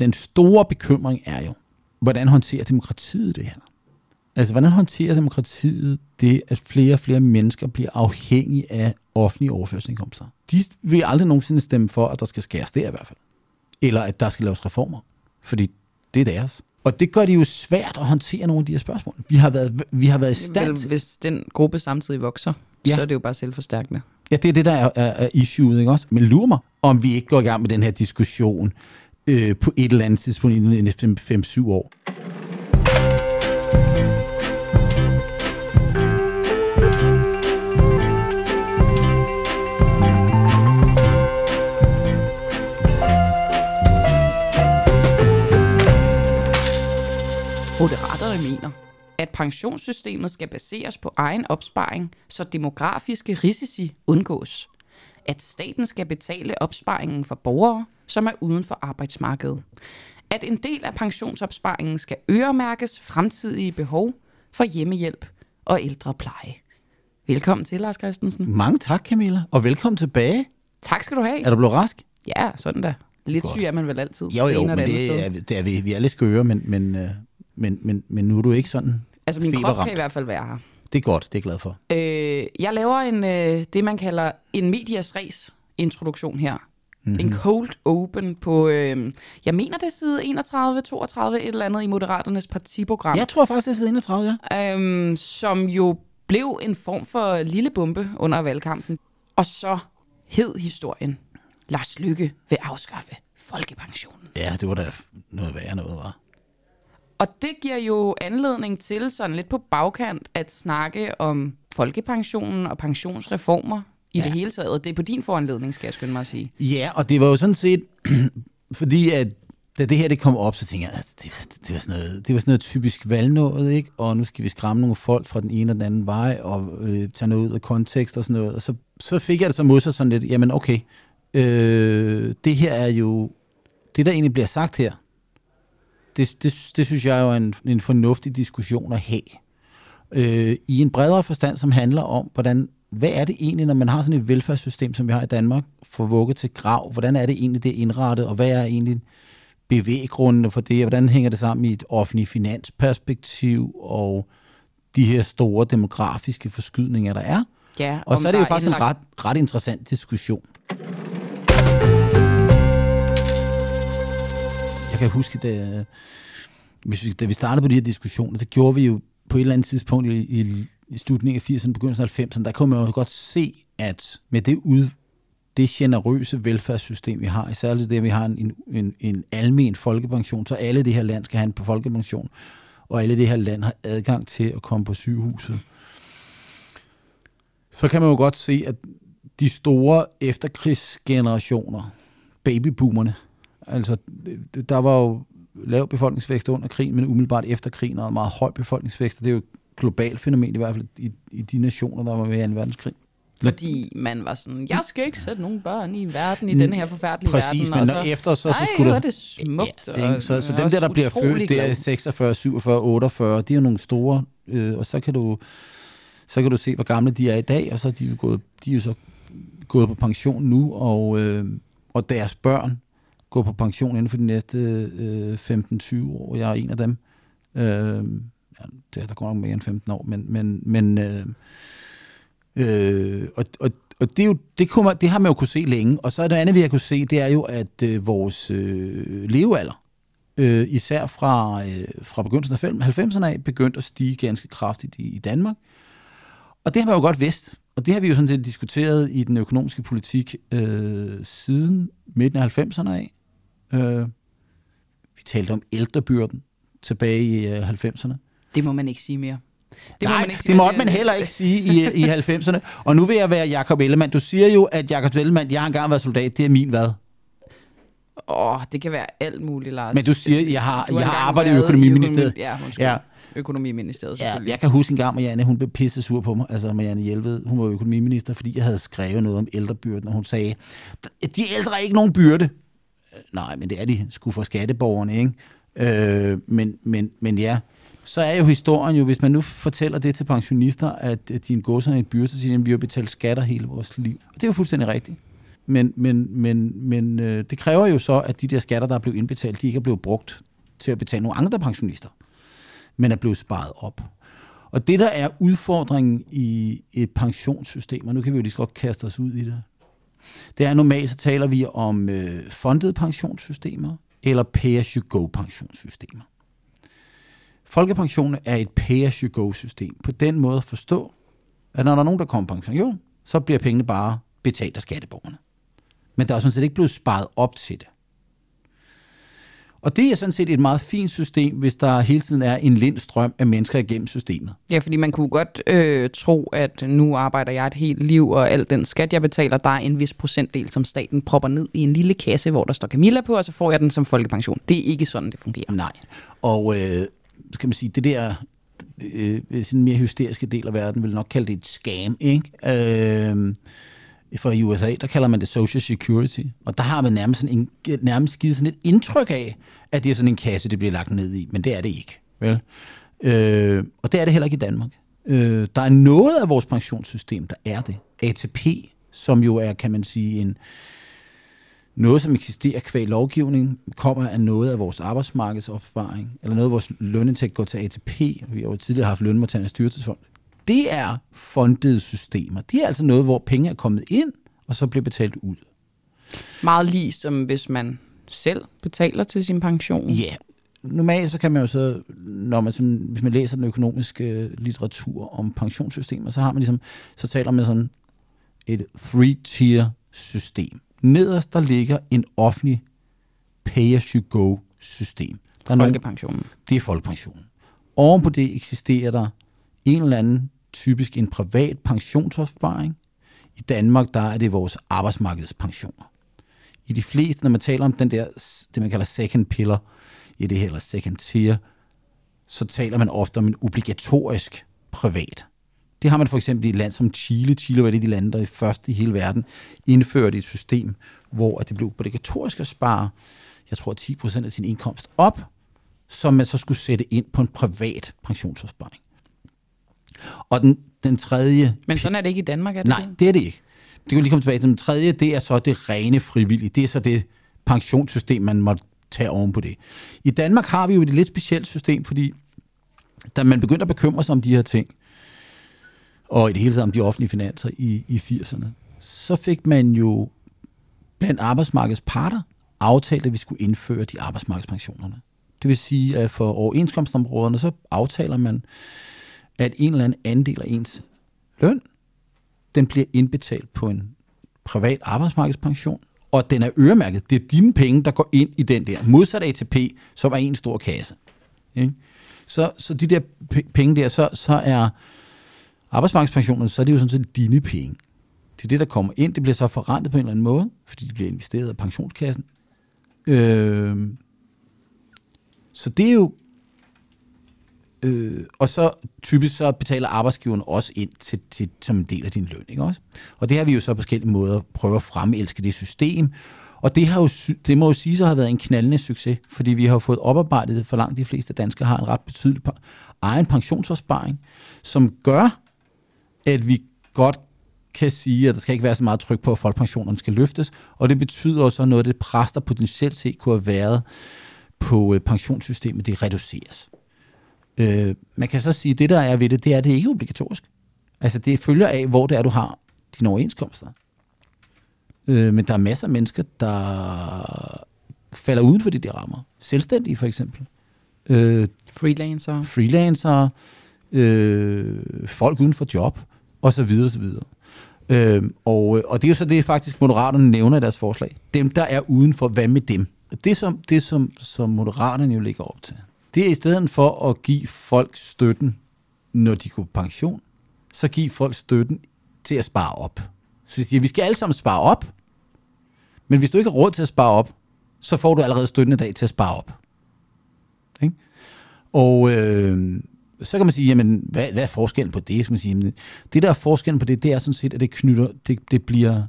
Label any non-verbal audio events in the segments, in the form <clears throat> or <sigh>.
Den store bekymring er jo, hvordan håndterer demokratiet det her? Altså, hvordan håndterer demokratiet det, at flere og flere mennesker bliver afhængige af offentlige overførselsindkomster? De vil aldrig nogensinde stemme for, at der skal skæres der i hvert fald. Eller at der skal laves reformer. Fordi det er deres. Og det gør det jo svært at håndtere nogle af de her spørgsmål. Vi har været, vi har været i stand Vel, til... hvis den gruppe samtidig vokser, Ja. ja. så er det jo bare selvforstærkende. Ja, det er det, der er, er, er issueet, ikke også? Men lurer mig, om vi ikke går i gang med den her diskussion øh, på et eller andet tidspunkt inden de 5-7 år. Moderaterne mener, at pensionssystemet skal baseres på egen opsparing, så demografiske risici undgås. At staten skal betale opsparingen for borgere, som er uden for arbejdsmarkedet. At en del af pensionsopsparingen skal øremærkes fremtidige behov for hjemmehjælp og ældrepleje. Velkommen til, Lars Christensen. Mange tak, Camilla, og velkommen tilbage. Tak skal du have. Er du blevet rask? Ja, sådan da. Lidt Godt. syg er man vel altid. Jo, jo, men det er, det er vi. Vi er lidt skøre, men, men, øh, men, men, men nu er du ikke sådan Altså, min krop kan feberramt. i hvert fald være her. Det er godt, det er jeg glad for. Øh, jeg laver en, øh, det, man kalder en medias res introduktion her. Mhm. Mm-hmm. En cold open på, øh, jeg mener det er side 31, 32, et eller andet i Moderaternes partiprogram. Jeg tror faktisk, det er side 31, ja. Øhm, som jo blev en form for lille bombe under valgkampen. Og så hed historien, Lars Lykke vil afskaffe folkepensionen. Ja, det var da noget værre noget, var. Og det giver jo anledning til sådan lidt på bagkant at snakke om folkepensionen og pensionsreformer i Ja. det hele taget. Det er på din foranledning, skal jeg skynde mig at sige. Ja, og det var jo sådan set, <clears throat> fordi at da det her det kom op, så tænkte jeg, at det, det, var sådan noget, det var sådan noget typisk valgnået, ikke? Og nu skal vi skræmme nogle folk fra den ene og den anden vej, og øh, tage noget ud af kontekst og sådan noget. Og så, så fik jeg det så modsat sådan lidt, jamen okay, øh, det her er jo, det der egentlig bliver sagt her, det, det, det synes jeg jo er en, en fornuftig diskussion at have. Øh, I en bredere forstand, som handler om, hvordan, hvad er det egentlig, når man har sådan et velfærdssystem, som vi har i Danmark, for vugge til grav, hvordan er det egentlig, det er indrettet, og hvad er egentlig bevæggrundene for det, og hvordan hænger det sammen i et offentligt finansperspektiv, og de her store demografiske forskydninger, der er. Ja, Og så er det jo faktisk en indlagt- ret, ret interessant diskussion. Jeg kan huske, da, hvis vi, da vi startede på de her diskussioner, så gjorde vi jo på et eller andet tidspunkt i, i, i slutningen af 80'erne, begyndelsen af 90'erne, der kunne man jo godt se, at med det ud, det generøse velfærdssystem, vi har, især det, at vi har en, en, en almen folkepension, så alle det her land skal have en folkepension, og alle det her land har adgang til at komme på sygehuset så kan man jo godt se, at de store efterkrigsgenerationer, babyboomerne, altså der var jo lav befolkningsvækst under krigen, men umiddelbart efter krigen og meget høj befolkningsvækst, og det er jo globalt fænomen, i hvert fald i, i de nationer, der var med i 2. verdenskrig. Fordi man var sådan, jeg skal ikke sætte nogen børn i verden, i den her forfærdelige Præcis, verden. men og når så, efter, så, så Ej, skulle der... er det smukt. Ja, ikke- så, så og dem der, der bliver født, det er glad. 46, 47, 48, de er nogle store, øh, og så kan du så kan du se, hvor gamle de er i dag, og så er de jo gået, de er jo så gået på pension nu, og, øh, og deres børn går på pension inden for de næste øh, 15-20 år. Jeg er en af dem. Øh, ja, det er der går nok mere end 15 år, men, men, men øh, øh, og, og, og det, er jo, det, kunne man, det har man jo kunne se længe. Og så er det andet, vi har kunne se, det er jo, at øh, vores øh, levealder, øh, især fra, øh, fra begyndelsen af 90'erne af, begyndt at stige ganske kraftigt i, i Danmark. Og det har man jo godt vidst. Og det har vi jo sådan set diskuteret i den økonomiske politik øh, siden midten af 90'erne af. Øh, vi talte om ældrebyrden tilbage i øh, 90'erne. Det må man ikke sige mere. Det Nej, man ikke sige det måtte man heller ikke sige i, i 90'erne. Og nu vil jeg være Jakob Ellemann. Du siger jo, at Jakob Ellemann, jeg har engang været soldat, det er min hvad? Åh, det kan være alt muligt, Lars. Men du siger, jeg har, har jeg har arbejdet i økonomiministeriet. økonomi- Ja, undskyld. Ja. Ja. Økonomiministeriet, Ja, selvfølgelig. jeg kan huske en gang, Marianne, hun blev pisse sur på mig. Altså Marianne Hjelved, hun var økonomiminister, fordi jeg havde skrevet noget om ældrebyrden, og hun sagde, de ældre er ikke nogen byrde. Øh, Nej, men det er de sgu for skatteborgerne, ikke? Øh, men, men, men ja, så er jo historien jo, hvis man nu fortæller det til pensionister, at at din godser er en byrde, så siger de, at vi har betalt skatter hele vores liv. Og det er jo fuldstændig rigtigt. Men, men, men, men øh, det kræver jo så, at de der skatter, der er blevet indbetalt, de ikke er blevet brugt til at betale nogle andre pensionister, men er blevet sparet op. Og det, der er udfordringen i et pensionssystem, og nu kan vi jo lige så godt kaste os ud i det, det er normalt, så taler vi om øh, fondede pensionssystemer eller pay-as-you-go pensionssystemer. Folkepensionen er et pay-as-you-go-system. På den måde at forstå, at når der er nogen, der kommer på pension, så bliver pengene bare betalt af skatteborgerne. Men der er sådan set ikke blevet sparet op til det. Og det er sådan set et meget fint system, hvis der hele tiden er en lind strøm af mennesker igennem systemet. Ja, fordi man kunne godt øh, tro, at nu arbejder jeg et helt liv, og alt den skat, jeg betaler, der er en vis procentdel, som staten propper ned i en lille kasse, hvor der står Camilla på, og så får jeg den som folkepension. Det er ikke sådan, det fungerer. Nej, og øh, skal man sige, det der øh, sådan mere hysteriske del af verden vil nok kalde det et scam, ikke? Øh, for i USA, der kalder man det Social Security, og der har man nærmest, sådan en, nærmest givet sådan et indtryk af, at det er sådan en kasse, det bliver lagt ned i, men det er det ikke. Vel? Øh, og det er det heller ikke i Danmark. Øh, der er noget af vores pensionssystem, der er det. ATP, som jo er, kan man sige, en, noget, som eksisterer kvæg lovgivning, kommer af noget af vores arbejdsmarkedsopsparing, eller noget af vores lønindtægt går til ATP. Vi har jo tidligere haft lønmodtagernes styrelsesfond det er fondede systemer. Det er altså noget, hvor penge er kommet ind, og så bliver betalt ud. Meget lige som hvis man selv betaler til sin pension. Ja, normalt så kan man jo så, når man sådan, hvis man læser den økonomiske litteratur om pensionssystemer, så har man ligesom, så taler man sådan et three-tier system. Nederst der ligger en offentlig pay-as-you-go system. Der er folkepensionen. Nogen, det er folkepensionen. Oven på det eksisterer der en eller anden typisk en privat pensionsopsparing. I Danmark, der er det vores arbejdsmarkedspensioner. I de fleste, når man taler om den der, det man kalder second pillar, i det her, eller second tier, så taler man ofte om en obligatorisk privat. Det har man for eksempel i et land som Chile. Chile var det de lande, der i første i hele verden indførte et system, hvor det blev obligatorisk at spare, jeg tror 10% af sin indkomst op, som man så skulle sætte ind på en privat pensionsopsparing. Og den, den tredje... Men sådan er det ikke i Danmark, er det Nej, det, det er det ikke. Det kan vi lige komme tilbage til. Den tredje, det er så det rene frivillige. Det er så det pensionssystem, man må tage oven på det. I Danmark har vi jo et lidt specielt system, fordi da man begyndte at bekymre sig om de her ting, og i det hele taget om de offentlige finanser i, i 80'erne, så fik man jo blandt arbejdsmarkedets parter aftalt, at vi skulle indføre de arbejdsmarkedspensionerne. Det vil sige, at for overenskomstområderne, så aftaler man, at en eller anden andel af ens løn, den bliver indbetalt på en privat arbejdsmarkedspension, og den er øremærket. Det er dine penge, der går ind i den der. Modsat ATP, som er en stor kasse. Ikke? Så, så de der penge der, så, så er arbejdsmarkedspensionen, så er det jo sådan set dine penge. Det er det, der kommer ind. Det bliver så forrentet på en eller anden måde, fordi det bliver investeret af pensionskassen. Øh, så det er jo Øh, og så typisk så betaler arbejdsgiveren også ind til, til, som en del af din løn. Ikke også? Og det har vi jo så på forskellige måder prøvet at fremelske det system. Og det, har jo, det må jo sige, så har været en knaldende succes, fordi vi har fået oparbejdet, for langt de fleste danskere har en ret betydelig egen pensionsopsparing, som gør, at vi godt kan sige, at der skal ikke være så meget tryk på, at folkepensionerne skal løftes, og det betyder også noget af det pres, der potentielt set kunne have været på øh, pensionssystemet, det reduceres. Øh, man kan så sige, at det, der er ved det, det er, at det ikke er obligatorisk. Altså, det følger af, hvor det er, du har dine overenskomster. Øh, men der er masser af mennesker, der falder uden for de der rammer. Selvstændige, for eksempel. Øh, freelancer. Freelancer. Øh, folk uden for job. Og så videre, så videre. Øhm, og, øh, og det er jo så det, faktisk Moderaterne nævner i deres forslag. Dem, der er udenfor, hvad med dem? Det, som, det som, som Moderaterne jo ligger op til, det er i stedet for at give folk støtten, når de går på pension, så give folk støtten til at spare op. Så de siger, vi skal alle sammen spare op, men hvis du ikke har råd til at spare op, så får du allerede støtten i dag til at spare op. Ikke? Og øh, så kan man sige, jamen, hvad, hvad er forskellen på det? Så man sige, det der er forskellen på det, det er sådan set, at det knytter, det, det bliver,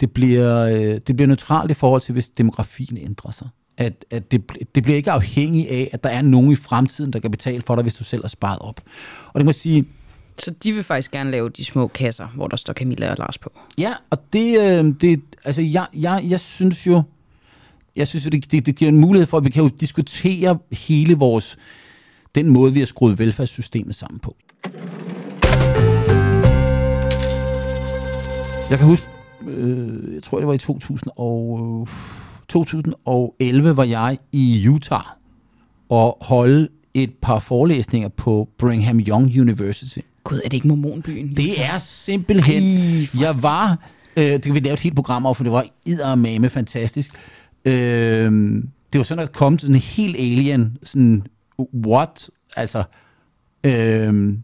det bliver, øh, det bliver neutralt i forhold til, hvis demografien ændrer sig at, at det, det bliver ikke afhængigt af, at der er nogen i fremtiden, der kan betale for dig, hvis du selv har sparet op. Og det må sige, Så de vil faktisk gerne lave de små kasser, hvor der står Camilla og Lars på. Ja, og det, øh, det altså jeg, jeg, jeg synes jo, jeg synes jo, det, det, det giver en mulighed for, at vi kan jo diskutere hele vores, den måde, vi har skruet velfærdssystemet sammen på. Jeg kan huske, øh, jeg tror det var i 2000 og, øh, 2011 var jeg i Utah og holde et par forelæsninger på Brigham Young University. Gud, er det ikke mormonbyen? Det er simpelthen... Ej, jeg var... Øh, det kan vi lave et helt program over, for det var eddermame fantastisk. Øh, det var sådan at komme sådan en helt alien, sådan, what? Altså, øh,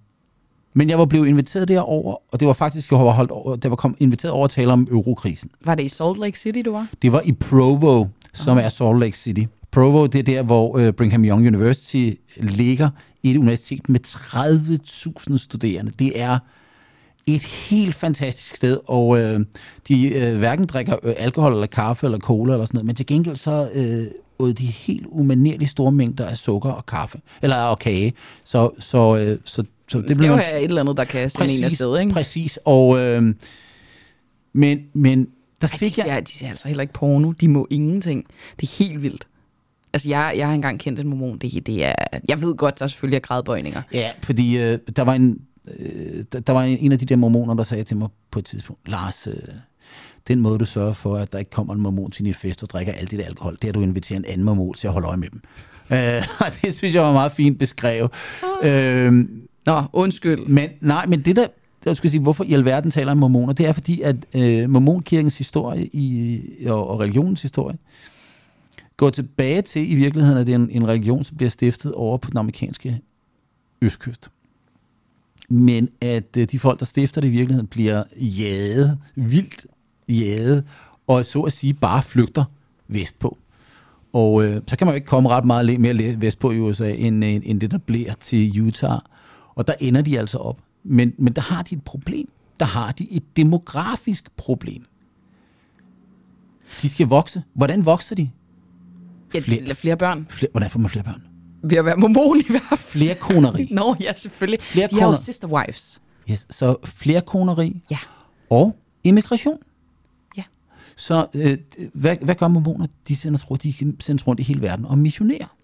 men jeg var blevet inviteret derover, og det var faktisk, jeg var, holdt over, der var kom, inviteret over at tale om eurokrisen. Var det i Salt Lake City, du var? Det var i Provo, som er Salt Lake City. Provo, det er der, hvor øh, Brigham Young University ligger. Et universitet med 30.000 studerende. Det er et helt fantastisk sted, og øh, de øh, hverken drikker øh, alkohol eller kaffe eller cola eller sådan noget, men til gengæld så øh, åd de helt umanerligt store mængder af sukker og kaffe, eller og kage. Så, så, øh, så, så Det, det skal jo have et eller andet, der kan sende en afsted, ikke? Præcis, og øh, men, men der Ej, de, fik jeg... de ser altså heller ikke porno. De må ingenting. Det er helt vildt. Altså, jeg, jeg har engang kendt en mormon. Det, det er, jeg ved godt, der selvfølgelig er gradbøjninger. Ja, fordi øh, der var en øh, der, der var en, en af de der mormoner, der sagde til mig på et tidspunkt, Lars, øh, den måde du sørger for, at der ikke kommer en mormon til din fest og drikker alt dit alkohol, det er, at du inviterer en anden mormon til at holde øje med dem. Øh, <laughs> og det synes jeg var meget fint beskrevet. Øh, Nå, undskyld. men nej, men det der, jeg skulle sige, hvorfor i alverden taler om mormoner, det er fordi, at øh, mormonkirkens historie i, og, og religionens historie går tilbage til i virkeligheden, at det er en, en religion, som bliver stiftet over på den amerikanske østkyst. Men at øh, de folk, der stifter det i virkeligheden, bliver jaget, vildt jaget, og så at sige bare flygter vestpå. Og øh, så kan man jo ikke komme ret meget mere vestpå i USA, end, end, end det, der bliver til Utah. Og der ender de altså op. Men, men der har de et problem. Der har de et demografisk problem. De skal vokse. Hvordan vokser de? Ja, Flere- flere, børn. Flere, hvordan får man flere børn? Ved at være mormon i hvert fald. Flere koneri. <laughs> Nå, ja, selvfølgelig. Flere de har jo koner. sister wives. Yes, så flere koneri Ja. og immigration. Så øh, hvad, hvad gør mormoner? De sendes rundt, de sendes rundt i hele verden og missionerer.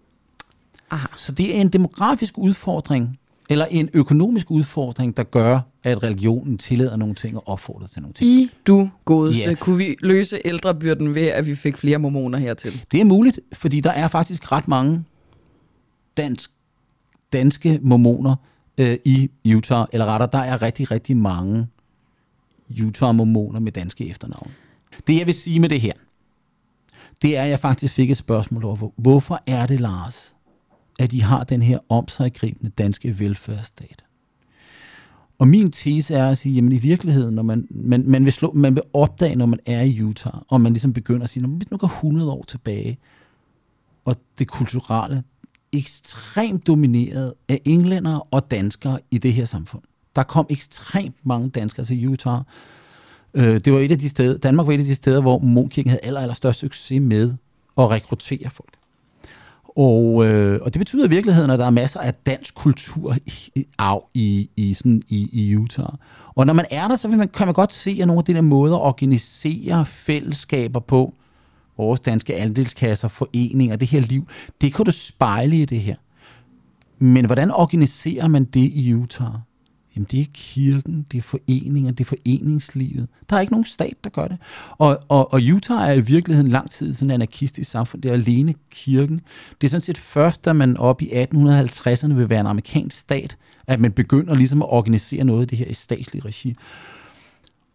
Aha. Så det er en demografisk udfordring, eller en økonomisk udfordring, der gør, at religionen tillader nogle ting og opfordrer til nogle ting. I du godeste, yeah. kunne vi løse ældrebyrden ved, at vi fik flere mormoner hertil? Det er muligt, fordi der er faktisk ret mange dansk, danske mormoner øh, i Utah, eller rettere, der er rigtig, rigtig mange Utah-mormoner med danske efternavn. Det jeg vil sige med det her, det er, at jeg faktisk fik et spørgsmål over, hvorfor er det, Lars, at de har den her omsaggribende danske velfærdsstat? Og min tese er at sige, jamen i virkeligheden, når man, man, man, vil slå, man vil opdage, når man er i Utah, og man ligesom begynder at sige, hvis nu går 100 år tilbage, og det kulturelle ekstremt domineret af englændere og danskere i det her samfund. Der kom ekstremt mange danskere til Utah. Øh, Det var et af de steder, Danmark var et af de steder, hvor Monkirken havde aller, aller størst succes med at rekruttere folk. Og, øh, og det betyder i virkeligheden, at der er masser af dansk kultur i, arv i, i, sådan, i, i Utah. Og når man er der, så vil man, kan man godt se, at nogle af de der måder at organisere fællesskaber på, vores danske andelskasser, foreninger, det her liv, det kan du spejle i det her. Men hvordan organiserer man det i Utah? Jamen det er kirken, det er foreninger, det er foreningslivet. Der er ikke nogen stat, der gør det. Og, og, og Utah er i virkeligheden lang tid sådan en anarkistisk samfund. Det er alene kirken. Det er sådan set først, da man op i 1850'erne vil være en amerikansk stat, at man begynder ligesom at organisere noget af det her i statslig regi.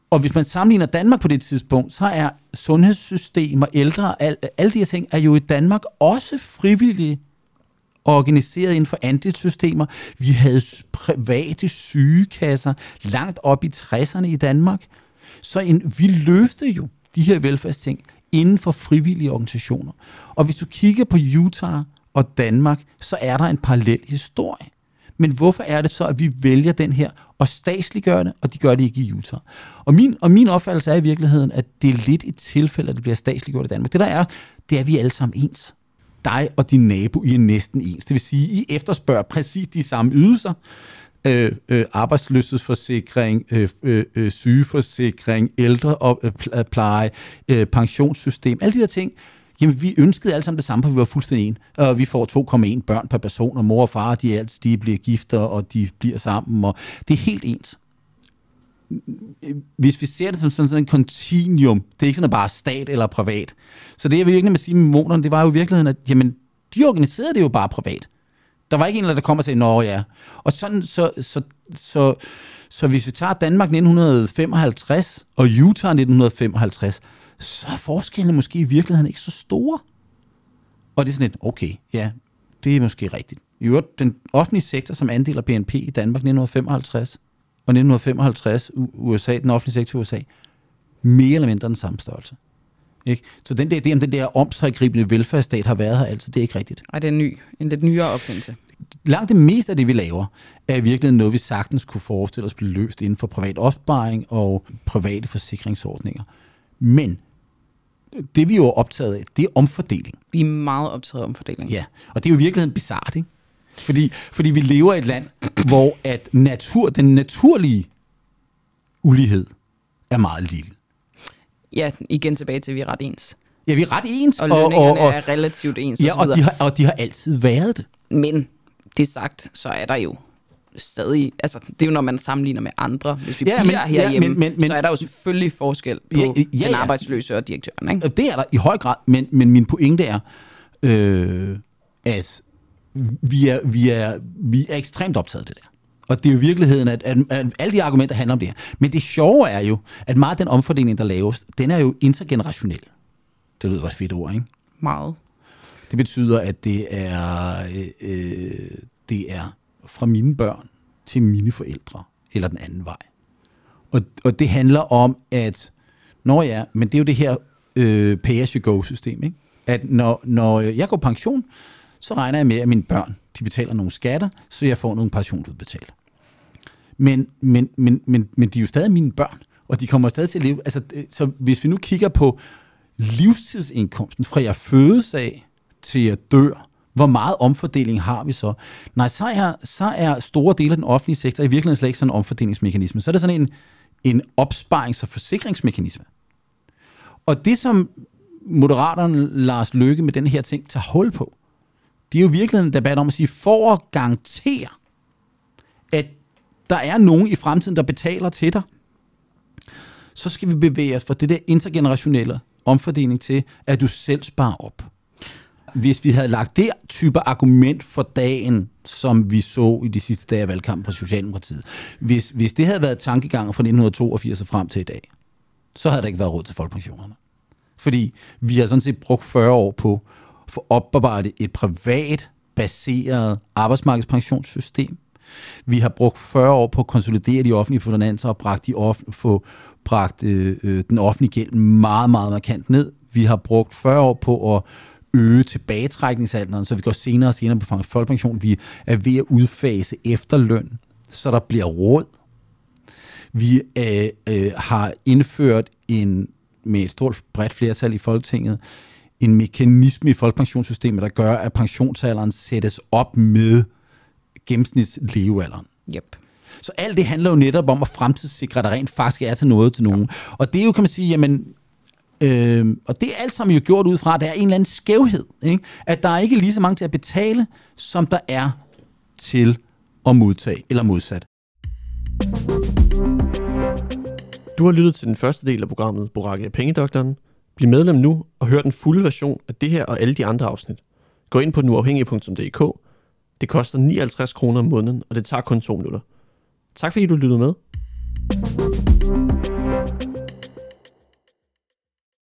Og hvis man sammenligner Danmark på det tidspunkt, så er sundhedssystem og ældre, al, alle de her ting, er jo i Danmark også frivillige organiseret inden for andelssystemer. Vi havde private sygekasser langt op i 60'erne i Danmark. Så en, vi løftede jo de her velfærdsting inden for frivillige organisationer. Og hvis du kigger på Utah og Danmark, så er der en parallel historie. Men hvorfor er det så, at vi vælger den her og statsliggør det, og de gør det ikke i Utah? Og min, og min opfattelse er i virkeligheden, at det er lidt et tilfælde, at det bliver statsliggjort i Danmark. Det der er, det er, at vi er alle sammen ens. Dig og din nabo, I er næsten ens. Det vil sige, I efterspørger præcis de samme ydelser. øh, øh, arbejdsløshedsforsikring, øh, øh, øh sygeforsikring, ældrepleje, øh, øh, øh, pensionssystem, alle de der ting, Jamen, vi ønskede alle sammen det samme, for vi var fuldstændig en. Og vi får 2,1 børn per person, og mor og far, de, er alt, de bliver gift, og de bliver sammen, og det er helt ens. Hvis vi ser det som sådan, sådan en continuum, det er ikke sådan, at bare stat eller privat. Så det, jeg vil virkelig med sige med monerne, det var jo i virkeligheden, at jamen, de organiserede det jo bare privat. Der var ikke en, der kom og sagde, nå ja. Og sådan, så, så, så, så hvis vi tager Danmark 1955 og Utah 1955, så er forskellene måske i virkeligheden ikke så store. Og det er sådan lidt, okay, ja, det er måske rigtigt. I øvrigt, den offentlige sektor som andel af BNP i Danmark 1955 og 1955 USA, den offentlige sektor i USA, mere eller mindre den samme størrelse. Ikke? Så den der idé om den der omsaggribende velfærdsstat har været her altid, det er ikke rigtigt. Ej, det er en ny, en lidt nyere opfindelse. Langt det meste af det, vi laver, er i virkeligheden noget, vi sagtens kunne forestille os blive løst inden for privat opsparing og private forsikringsordninger. Men det vi jo er optaget af, det er omfordeling. Vi er meget optaget af omfordeling. Ja, og det er jo i virkeligheden bizart, ikke? Fordi, fordi vi lever i et land, <clears throat> hvor at natur, den naturlige ulighed er meget lille. Ja, igen tilbage til, at vi er ret ens. Ja, vi er ret ens. Og lønningerne og, og, og, er relativt ens. Ja, og, og, de har, og de har altid været det. Men det sagt, så er der jo stadig, altså det er jo når man sammenligner med andre. Hvis vi ja, bliver men, herhjemme, ja, men, men, så er der jo selvfølgelig forskel på ja, ja, ja, den arbejdsløse og direktøren. Ikke? Det er der i høj grad, men, men min pointe er, øh, at vi er, vi, er, vi er ekstremt optaget af det der. Og det er jo virkeligheden, at, at, at alle de argumenter handler om det her. Men det sjove er jo, at meget af den omfordeling, der laves, den er jo intergenerationel. Det lyder også fedt ord, ikke? Meget. Det betyder, at det er, øh, øh, det er fra mine børn til mine forældre, eller den anden vej. Og, og det handler om, at, når ja, men det er jo det her øh, pay-as-you-go-system, ikke? at når, når jeg går pension, så regner jeg med, at mine børn de betaler nogle skatter, så jeg får nogle pensionsudbetalt. Men, men, men, men, men de er jo stadig mine børn, og de kommer stadig til at leve. Altså, øh, så hvis vi nu kigger på livstidsindkomsten, fra jeg fødes af til jeg dør, hvor meget omfordeling har vi så? Nej, så er, så er store dele af den offentlige sektor i virkeligheden slet ikke sådan en omfordelingsmekanisme. Så er det sådan en, en opsparings- og forsikringsmekanisme. Og det, som Moderaterne Lars Løkke med den her ting tager hul på, det er jo virkelig en debat om at sige, for at garantere, at der er nogen i fremtiden, der betaler til dig, så skal vi bevæge os fra det der intergenerationelle omfordeling til, at du selv sparer op hvis vi havde lagt det type argument for dagen, som vi så i de sidste dage af valgkampen på Socialdemokratiet, hvis, hvis det havde været tankegangen fra 1982 og frem til i dag, så havde der ikke været råd til folkepensionerne. Fordi vi har sådan set brugt 40 år på få oparbejdet et privat baseret arbejdsmarkedspensionssystem. Vi har brugt 40 år på at konsolidere de offentlige finanser og bragt de off- få bragt øh, øh den offentlige gæld meget, meget markant ned. Vi har brugt 40 år på at øge tilbagetrækningsalderen, så vi går senere og senere på folkepension. Vi er ved at udfase efterløn, så der bliver råd. Vi øh, øh, har indført en med et stort bredt flertal i Folketinget en mekanisme i folkepensionssystemet, der gør, at pensionsalderen sættes op med gennemsnitslevealderen. Yep. Så alt det handler jo netop om at fremtidssikre, at der rent faktisk er til noget til nogen. Og det er jo, kan man sige, jamen, Øh, og det er alt sammen jo gjort ud fra, at der er en eller anden skævhed. Ikke? At der er ikke lige så mange til at betale, som der er til at modtage, eller modsat. Du har lyttet til den første del af programmet Boracke af Pengedoktoren. Bliv medlem nu og hør den fulde version af det her og alle de andre afsnit. Gå ind på nuafhængig.dk. Det koster 59 kroner om måneden, og det tager kun to minutter. Tak fordi du lyttede med.